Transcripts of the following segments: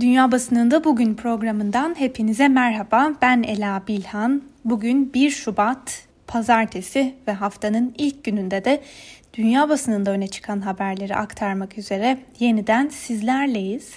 Dünya Basınında Bugün programından hepinize merhaba. Ben Ela Bilhan. Bugün 1 Şubat Pazartesi ve haftanın ilk gününde de dünya basınında öne çıkan haberleri aktarmak üzere yeniden sizlerleyiz.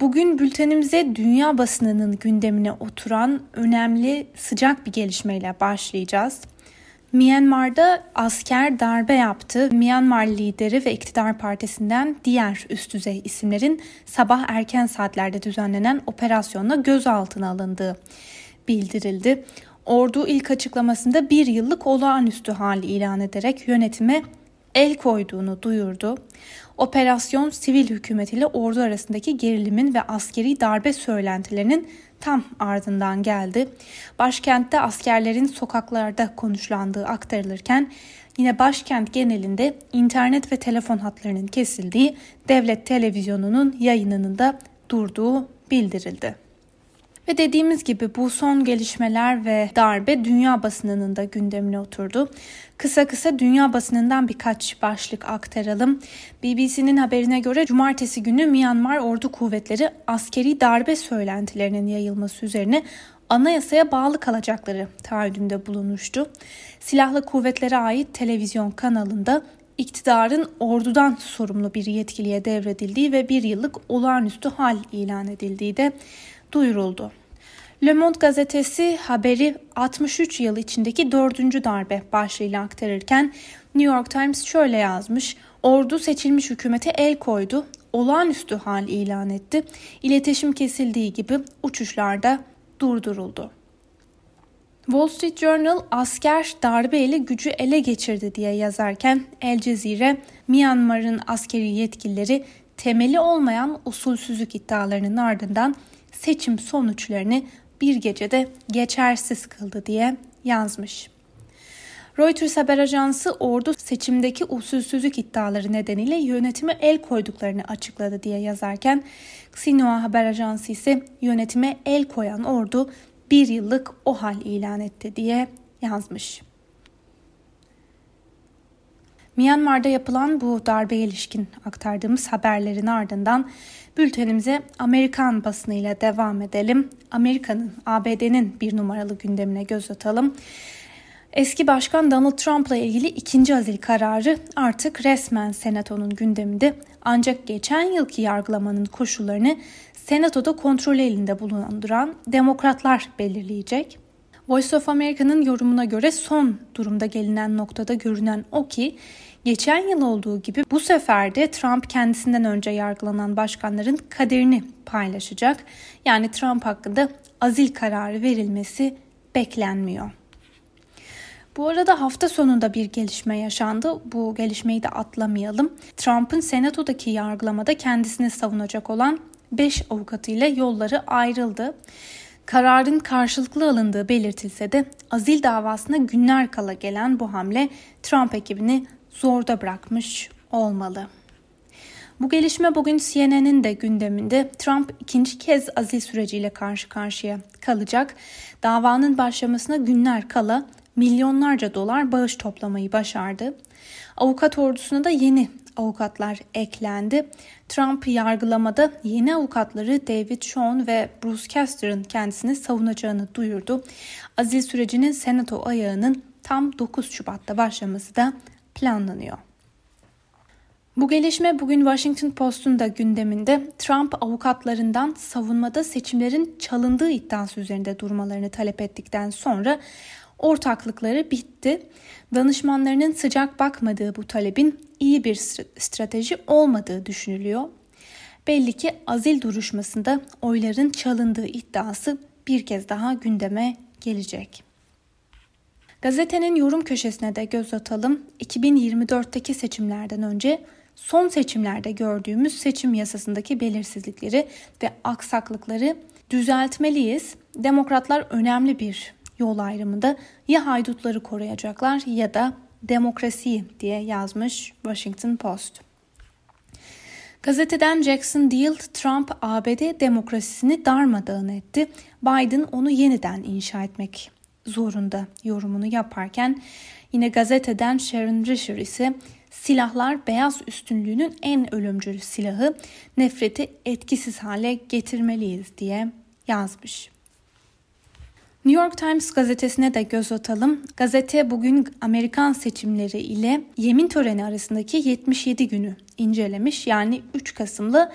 Bugün bültenimize dünya basınının gündemine oturan önemli sıcak bir gelişmeyle başlayacağız. Myanmar'da asker darbe yaptı. Myanmar lideri ve iktidar partisinden diğer üst düzey isimlerin sabah erken saatlerde düzenlenen operasyonla gözaltına alındığı bildirildi. Ordu ilk açıklamasında bir yıllık olağanüstü hal ilan ederek yönetime el koyduğunu duyurdu. Operasyon sivil hükümet ile ordu arasındaki gerilimin ve askeri darbe söylentilerinin tam ardından geldi. Başkentte askerlerin sokaklarda konuşlandığı aktarılırken yine başkent genelinde internet ve telefon hatlarının kesildiği devlet televizyonunun yayınının da durduğu bildirildi. Ve dediğimiz gibi bu son gelişmeler ve darbe dünya basınının da gündemine oturdu. Kısa kısa dünya basınından birkaç başlık aktaralım. BBC'nin haberine göre cumartesi günü Myanmar Ordu Kuvvetleri askeri darbe söylentilerinin yayılması üzerine anayasaya bağlı kalacakları taahhüdünde bulunmuştu. Silahlı kuvvetlere ait televizyon kanalında iktidarın ordudan sorumlu bir yetkiliye devredildiği ve bir yıllık olağanüstü hal ilan edildiği de duyuruldu. Le Monde gazetesi haberi 63 yıl içindeki dördüncü darbe başlığıyla aktarırken New York Times şöyle yazmış. Ordu seçilmiş hükümete el koydu, olağanüstü hal ilan etti. İletişim kesildiği gibi uçuşlarda durduruldu. Wall Street Journal asker darbeyle gücü ele geçirdi diye yazarken El Cezire, Myanmar'ın askeri yetkilileri temeli olmayan usulsüzlük iddialarının ardından seçim sonuçlarını bir gecede geçersiz kıldı diye yazmış. Reuters haber ajansı ordu seçimdeki usulsüzlük iddiaları nedeniyle yönetime el koyduklarını açıkladı diye yazarken Xinhua haber ajansı ise yönetime el koyan ordu bir yıllık o hal ilan etti diye yazmış. Myanmar'da yapılan bu darbeye ilişkin aktardığımız haberlerin ardından bültenimize Amerikan basınıyla devam edelim. Amerika'nın, ABD'nin bir numaralı gündemine göz atalım. Eski Başkan Donald Trump'la ilgili ikinci azil kararı artık resmen Senato'nun gündeminde. Ancak geçen yılki yargılamanın koşullarını Senato'da kontrol elinde bulunduran demokratlar belirleyecek. Voice of America'nın yorumuna göre son durumda gelinen noktada görünen o ki Geçen yıl olduğu gibi bu sefer de Trump kendisinden önce yargılanan başkanların kaderini paylaşacak. Yani Trump hakkında azil kararı verilmesi beklenmiyor. Bu arada hafta sonunda bir gelişme yaşandı. Bu gelişmeyi de atlamayalım. Trump'ın senatodaki yargılamada kendisini savunacak olan 5 avukatıyla yolları ayrıldı. Kararın karşılıklı alındığı belirtilse de azil davasına günler kala gelen bu hamle Trump ekibini zorda bırakmış olmalı. Bu gelişme bugün CNN'in de gündeminde Trump ikinci kez azil süreciyle karşı karşıya kalacak. Davanın başlamasına günler kala milyonlarca dolar bağış toplamayı başardı. Avukat ordusuna da yeni avukatlar eklendi. Trump yargılamada yeni avukatları David Shawn ve Bruce Caster'ın kendisini savunacağını duyurdu. Azil sürecinin senato ayağının tam 9 Şubat'ta başlaması da planlanıyor. Bu gelişme bugün Washington Post'un da gündeminde Trump avukatlarından savunmada seçimlerin çalındığı iddiası üzerinde durmalarını talep ettikten sonra ortaklıkları bitti. Danışmanlarının sıcak bakmadığı bu talebin iyi bir strateji olmadığı düşünülüyor. Belli ki azil duruşmasında oyların çalındığı iddiası bir kez daha gündeme gelecek. Gazetenin yorum köşesine de göz atalım. 2024'teki seçimlerden önce son seçimlerde gördüğümüz seçim yasasındaki belirsizlikleri ve aksaklıkları düzeltmeliyiz. Demokratlar önemli bir yol ayrımında ya haydutları koruyacaklar ya da demokrasiyi diye yazmış Washington Post. Gazeteden Jackson Deal Trump ABD demokrasisini darmadağın etti. Biden onu yeniden inşa etmek zorunda yorumunu yaparken yine gazeteden Sharon Risher ise silahlar beyaz üstünlüğünün en ölümcül silahı, nefreti etkisiz hale getirmeliyiz diye yazmış. New York Times gazetesine de göz atalım. Gazete bugün Amerikan seçimleri ile yemin töreni arasındaki 77 günü incelemiş. Yani 3 Kasım'la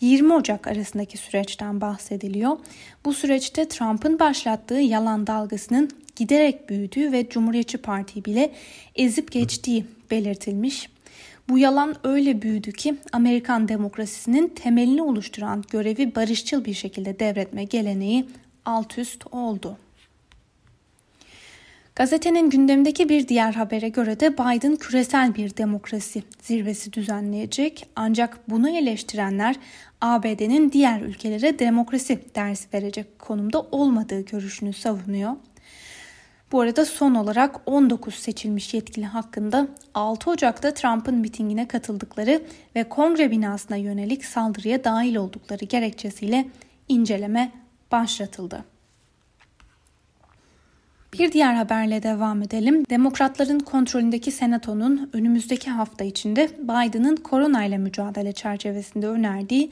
20 Ocak arasındaki süreçten bahsediliyor. Bu süreçte Trump'ın başlattığı yalan dalgasının giderek büyüdüğü ve Cumhuriyetçi Parti'yi bile ezip geçtiği belirtilmiş. Bu yalan öyle büyüdü ki Amerikan demokrasisinin temelini oluşturan görevi barışçıl bir şekilde devretme geleneği alt üst oldu. Gazetenin gündemdeki bir diğer habere göre de Biden küresel bir demokrasi zirvesi düzenleyecek. Ancak bunu eleştirenler ABD'nin diğer ülkelere demokrasi dersi verecek konumda olmadığı görüşünü savunuyor. Bu arada son olarak 19 seçilmiş yetkili hakkında 6 Ocak'ta Trump'ın mitingine katıldıkları ve kongre binasına yönelik saldırıya dahil oldukları gerekçesiyle inceleme başlatıldı. Bir diğer haberle devam edelim. Demokratların kontrolündeki senatonun önümüzdeki hafta içinde Biden'ın korona mücadele çerçevesinde önerdiği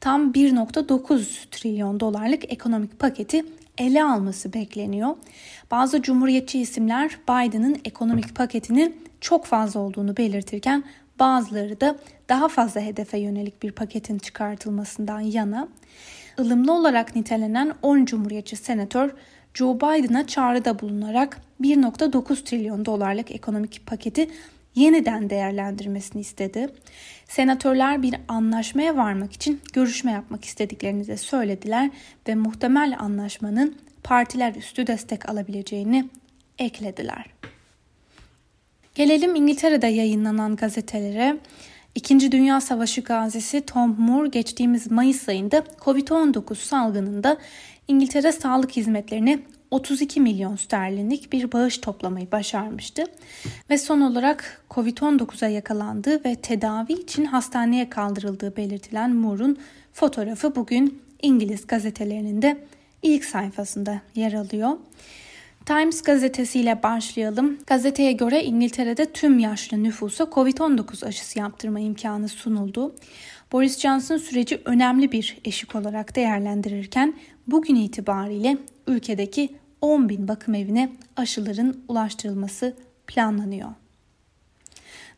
tam 1.9 trilyon dolarlık ekonomik paketi ele alması bekleniyor. Bazı cumhuriyetçi isimler Biden'ın ekonomik paketinin çok fazla olduğunu belirtirken bazıları da daha fazla hedefe yönelik bir paketin çıkartılmasından yana. Ilımlı olarak nitelenen 10 cumhuriyetçi senatör Joe Biden'a çağrıda bulunarak 1.9 trilyon dolarlık ekonomik paketi yeniden değerlendirmesini istedi. Senatörler bir anlaşmaya varmak için görüşme yapmak istediklerini de söylediler ve muhtemel anlaşmanın partiler üstü destek alabileceğini eklediler. Gelelim İngiltere'de yayınlanan gazetelere. İkinci Dünya Savaşı gazisi Tom Moore geçtiğimiz Mayıs ayında Covid-19 salgınında İngiltere sağlık hizmetlerine 32 milyon sterlinlik bir bağış toplamayı başarmıştı. Ve son olarak Covid-19'a yakalandığı ve tedavi için hastaneye kaldırıldığı belirtilen Moore'un fotoğrafı bugün İngiliz gazetelerinin de ilk sayfasında yer alıyor. Times gazetesiyle başlayalım. Gazeteye göre İngiltere'de tüm yaşlı nüfusa Covid-19 aşısı yaptırma imkanı sunuldu. Boris Johnson süreci önemli bir eşik olarak değerlendirirken bugün itibariyle ülkedeki 10 bin bakım evine aşıların ulaştırılması planlanıyor.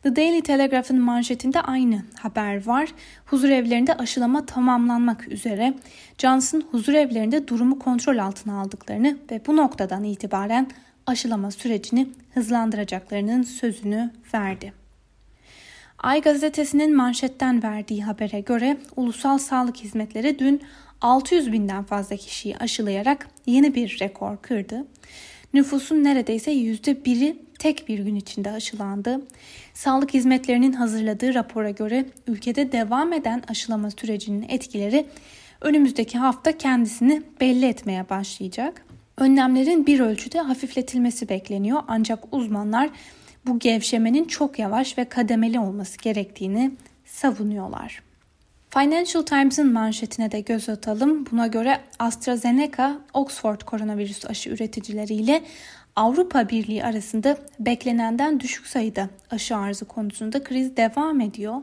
The Daily Telegraph'ın manşetinde aynı haber var. Huzur evlerinde aşılama tamamlanmak üzere. Johnson huzur evlerinde durumu kontrol altına aldıklarını ve bu noktadan itibaren aşılama sürecini hızlandıracaklarının sözünü verdi. Ay gazetesinin manşetten verdiği habere göre ulusal sağlık hizmetleri dün 600 binden fazla kişiyi aşılayarak yeni bir rekor kırdı. Nüfusun neredeyse %1'i tek bir gün içinde aşılandı. Sağlık hizmetlerinin hazırladığı rapora göre ülkede devam eden aşılama sürecinin etkileri önümüzdeki hafta kendisini belli etmeye başlayacak. Önlemlerin bir ölçüde hafifletilmesi bekleniyor ancak uzmanlar bu gevşemenin çok yavaş ve kademeli olması gerektiğini savunuyorlar. Financial Times'ın manşetine de göz atalım. Buna göre AstraZeneca, Oxford koronavirüs aşı üreticileriyle Avrupa Birliği arasında beklenenden düşük sayıda aşı arzı konusunda kriz devam ediyor.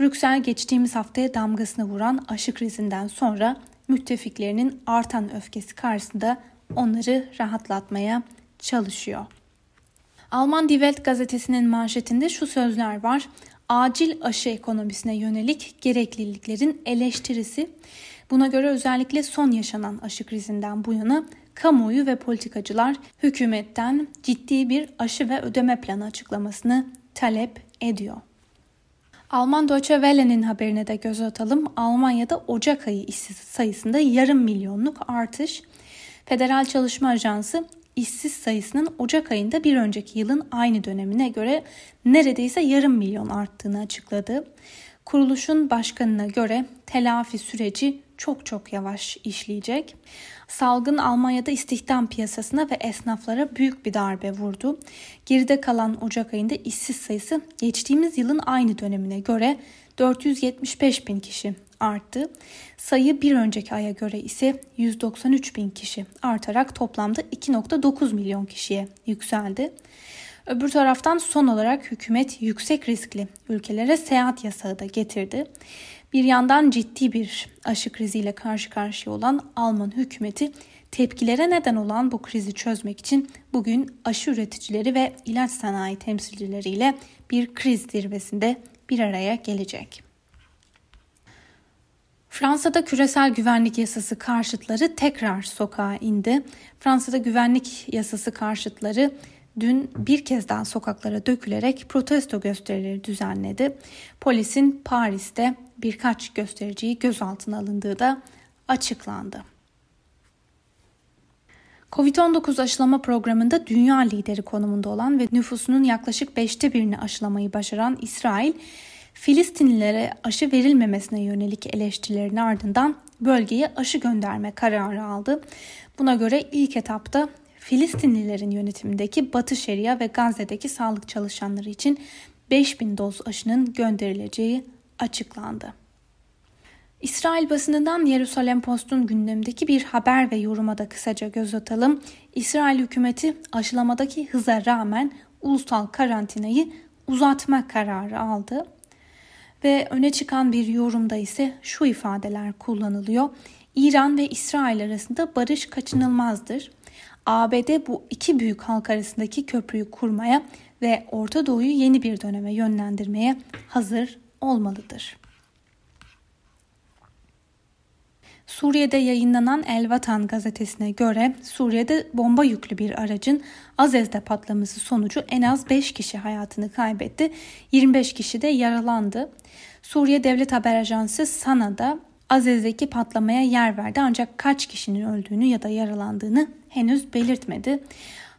Brüksel geçtiğimiz haftaya damgasını vuran aşı krizinden sonra müttefiklerinin artan öfkesi karşısında onları rahatlatmaya çalışıyor. Alman Die Welt gazetesinin manşetinde şu sözler var acil aşı ekonomisine yönelik gerekliliklerin eleştirisi. Buna göre özellikle son yaşanan aşı krizinden bu yana kamuoyu ve politikacılar hükümetten ciddi bir aşı ve ödeme planı açıklamasını talep ediyor. Alman Deutsche Welle'nin haberine de göz atalım. Almanya'da Ocak ayı işsiz sayısında yarım milyonluk artış. Federal Çalışma Ajansı işsiz sayısının Ocak ayında bir önceki yılın aynı dönemine göre neredeyse yarım milyon arttığını açıkladı. Kuruluşun başkanına göre telafi süreci çok çok yavaş işleyecek. Salgın Almanya'da istihdam piyasasına ve esnaflara büyük bir darbe vurdu. Geride kalan Ocak ayında işsiz sayısı geçtiğimiz yılın aynı dönemine göre 475 bin kişi arttı. Sayı bir önceki aya göre ise 193 bin kişi artarak toplamda 2.9 milyon kişiye yükseldi. Öbür taraftan son olarak hükümet yüksek riskli ülkelere seyahat yasağı da getirdi. Bir yandan ciddi bir aşı kriziyle karşı karşıya olan Alman hükümeti tepkilere neden olan bu krizi çözmek için bugün aşı üreticileri ve ilaç sanayi temsilcileriyle bir kriz zirvesinde bir araya gelecek. Fransa'da küresel güvenlik yasası karşıtları tekrar sokağa indi. Fransa'da güvenlik yasası karşıtları dün bir kez daha sokaklara dökülerek protesto gösterileri düzenledi. Polisin Paris'te birkaç göstericiyi gözaltına alındığı da açıklandı. Covid-19 aşılama programında dünya lideri konumunda olan ve nüfusunun yaklaşık beşte birini aşılamayı başaran İsrail, Filistinlilere aşı verilmemesine yönelik eleştirilerin ardından bölgeye aşı gönderme kararı aldı. Buna göre ilk etapta Filistinlilerin yönetimindeki Batı Şeria ve Gazze'deki sağlık çalışanları için 5000 doz aşının gönderileceği açıklandı. İsrail basınından Yerusalem Post'un gündemdeki bir haber ve yoruma da kısaca göz atalım. İsrail hükümeti aşılamadaki hıza rağmen ulusal karantinayı uzatma kararı aldı. Ve öne çıkan bir yorumda ise şu ifadeler kullanılıyor. İran ve İsrail arasında barış kaçınılmazdır. ABD bu iki büyük halk arasındaki köprüyü kurmaya ve Orta Doğu'yu yeni bir döneme yönlendirmeye hazır olmalıdır. Suriye'de yayınlanan El Vatan gazetesine göre Suriye'de bomba yüklü bir aracın Azez'de patlaması sonucu en az 5 kişi hayatını kaybetti, 25 kişi de yaralandı. Suriye Devlet Haber Ajansı Sana'da Azez'deki patlamaya yer verdi ancak kaç kişinin öldüğünü ya da yaralandığını henüz belirtmedi.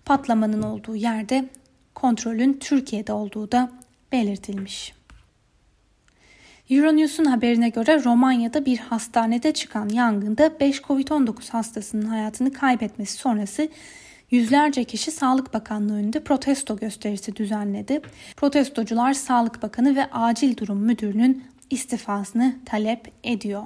Patlamanın olduğu yerde kontrolün Türkiye'de olduğu da belirtilmiş. Euronews'un haberine göre Romanya'da bir hastanede çıkan yangında 5 Covid-19 hastasının hayatını kaybetmesi sonrası yüzlerce kişi Sağlık Bakanlığı önünde protesto gösterisi düzenledi. Protestocular Sağlık Bakanı ve Acil Durum Müdürünün istifasını talep ediyor.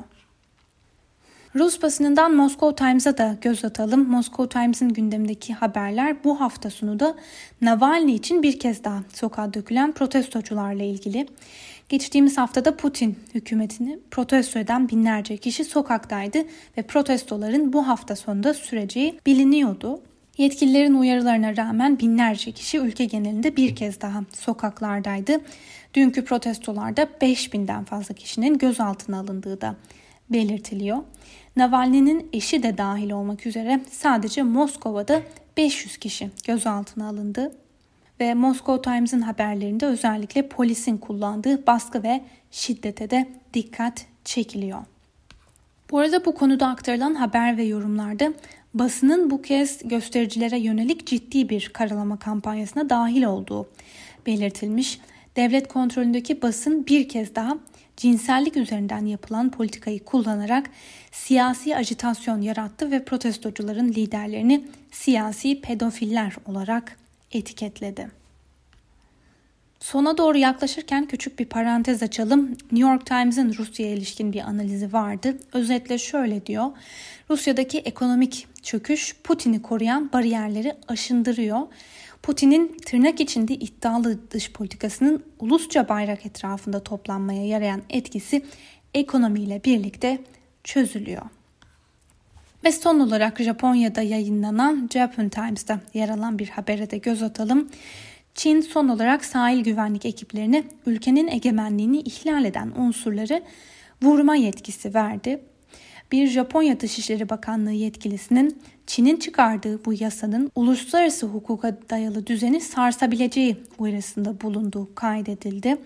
Rus basınından Moscow Times'a da göz atalım. Moscow Times'ın gündemindeki haberler bu hafta sonu da Navalny için bir kez daha sokağa dökülen protestocularla ilgili. Geçtiğimiz haftada Putin hükümetini protesto eden binlerce kişi sokaktaydı ve protestoların bu hafta sonunda süreceği biliniyordu. Yetkililerin uyarılarına rağmen binlerce kişi ülke genelinde bir kez daha sokaklardaydı. Dünkü protestolarda 5000'den fazla kişinin gözaltına alındığı da belirtiliyor. Navalny'nin eşi de dahil olmak üzere sadece Moskova'da 500 kişi gözaltına alındı ve Moscow Times'ın haberlerinde özellikle polisin kullandığı baskı ve şiddete de dikkat çekiliyor. Bu arada bu konuda aktarılan haber ve yorumlarda basının bu kez göstericilere yönelik ciddi bir karalama kampanyasına dahil olduğu belirtilmiş. Devlet kontrolündeki basın bir kez daha cinsellik üzerinden yapılan politikayı kullanarak siyasi ajitasyon yarattı ve protestocuların liderlerini siyasi pedofiller olarak etiketledi. Sona doğru yaklaşırken küçük bir parantez açalım. New York Times'ın Rusya'ya ilişkin bir analizi vardı. Özetle şöyle diyor. Rusya'daki ekonomik çöküş Putin'i koruyan bariyerleri aşındırıyor. Putin'in tırnak içinde iddialı dış politikasının ulusça bayrak etrafında toplanmaya yarayan etkisi ekonomiyle birlikte çözülüyor. Ve son olarak Japonya'da yayınlanan Japan Times'ta yer alan bir habere de göz atalım. Çin son olarak sahil güvenlik ekiplerine ülkenin egemenliğini ihlal eden unsurları vurma yetkisi verdi. Bir Japonya Dışişleri Bakanlığı yetkilisinin Çin'in çıkardığı bu yasanın uluslararası hukuka dayalı düzeni sarsabileceği uyarısında bulunduğu kaydedildi.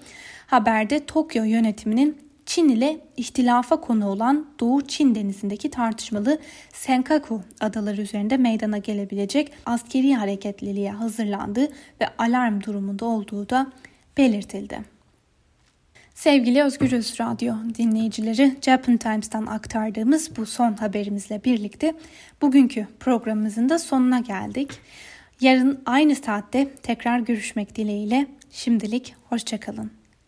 Haberde Tokyo yönetiminin Çin ile ihtilafa konu olan Doğu Çin denizindeki tartışmalı Senkaku adaları üzerinde meydana gelebilecek askeri hareketliliğe hazırlandığı ve alarm durumunda olduğu da belirtildi. Sevgili Özgürüz Radyo dinleyicileri, Japan Times'tan aktardığımız bu son haberimizle birlikte bugünkü programımızın da sonuna geldik. Yarın aynı saatte tekrar görüşmek dileğiyle şimdilik hoşçakalın.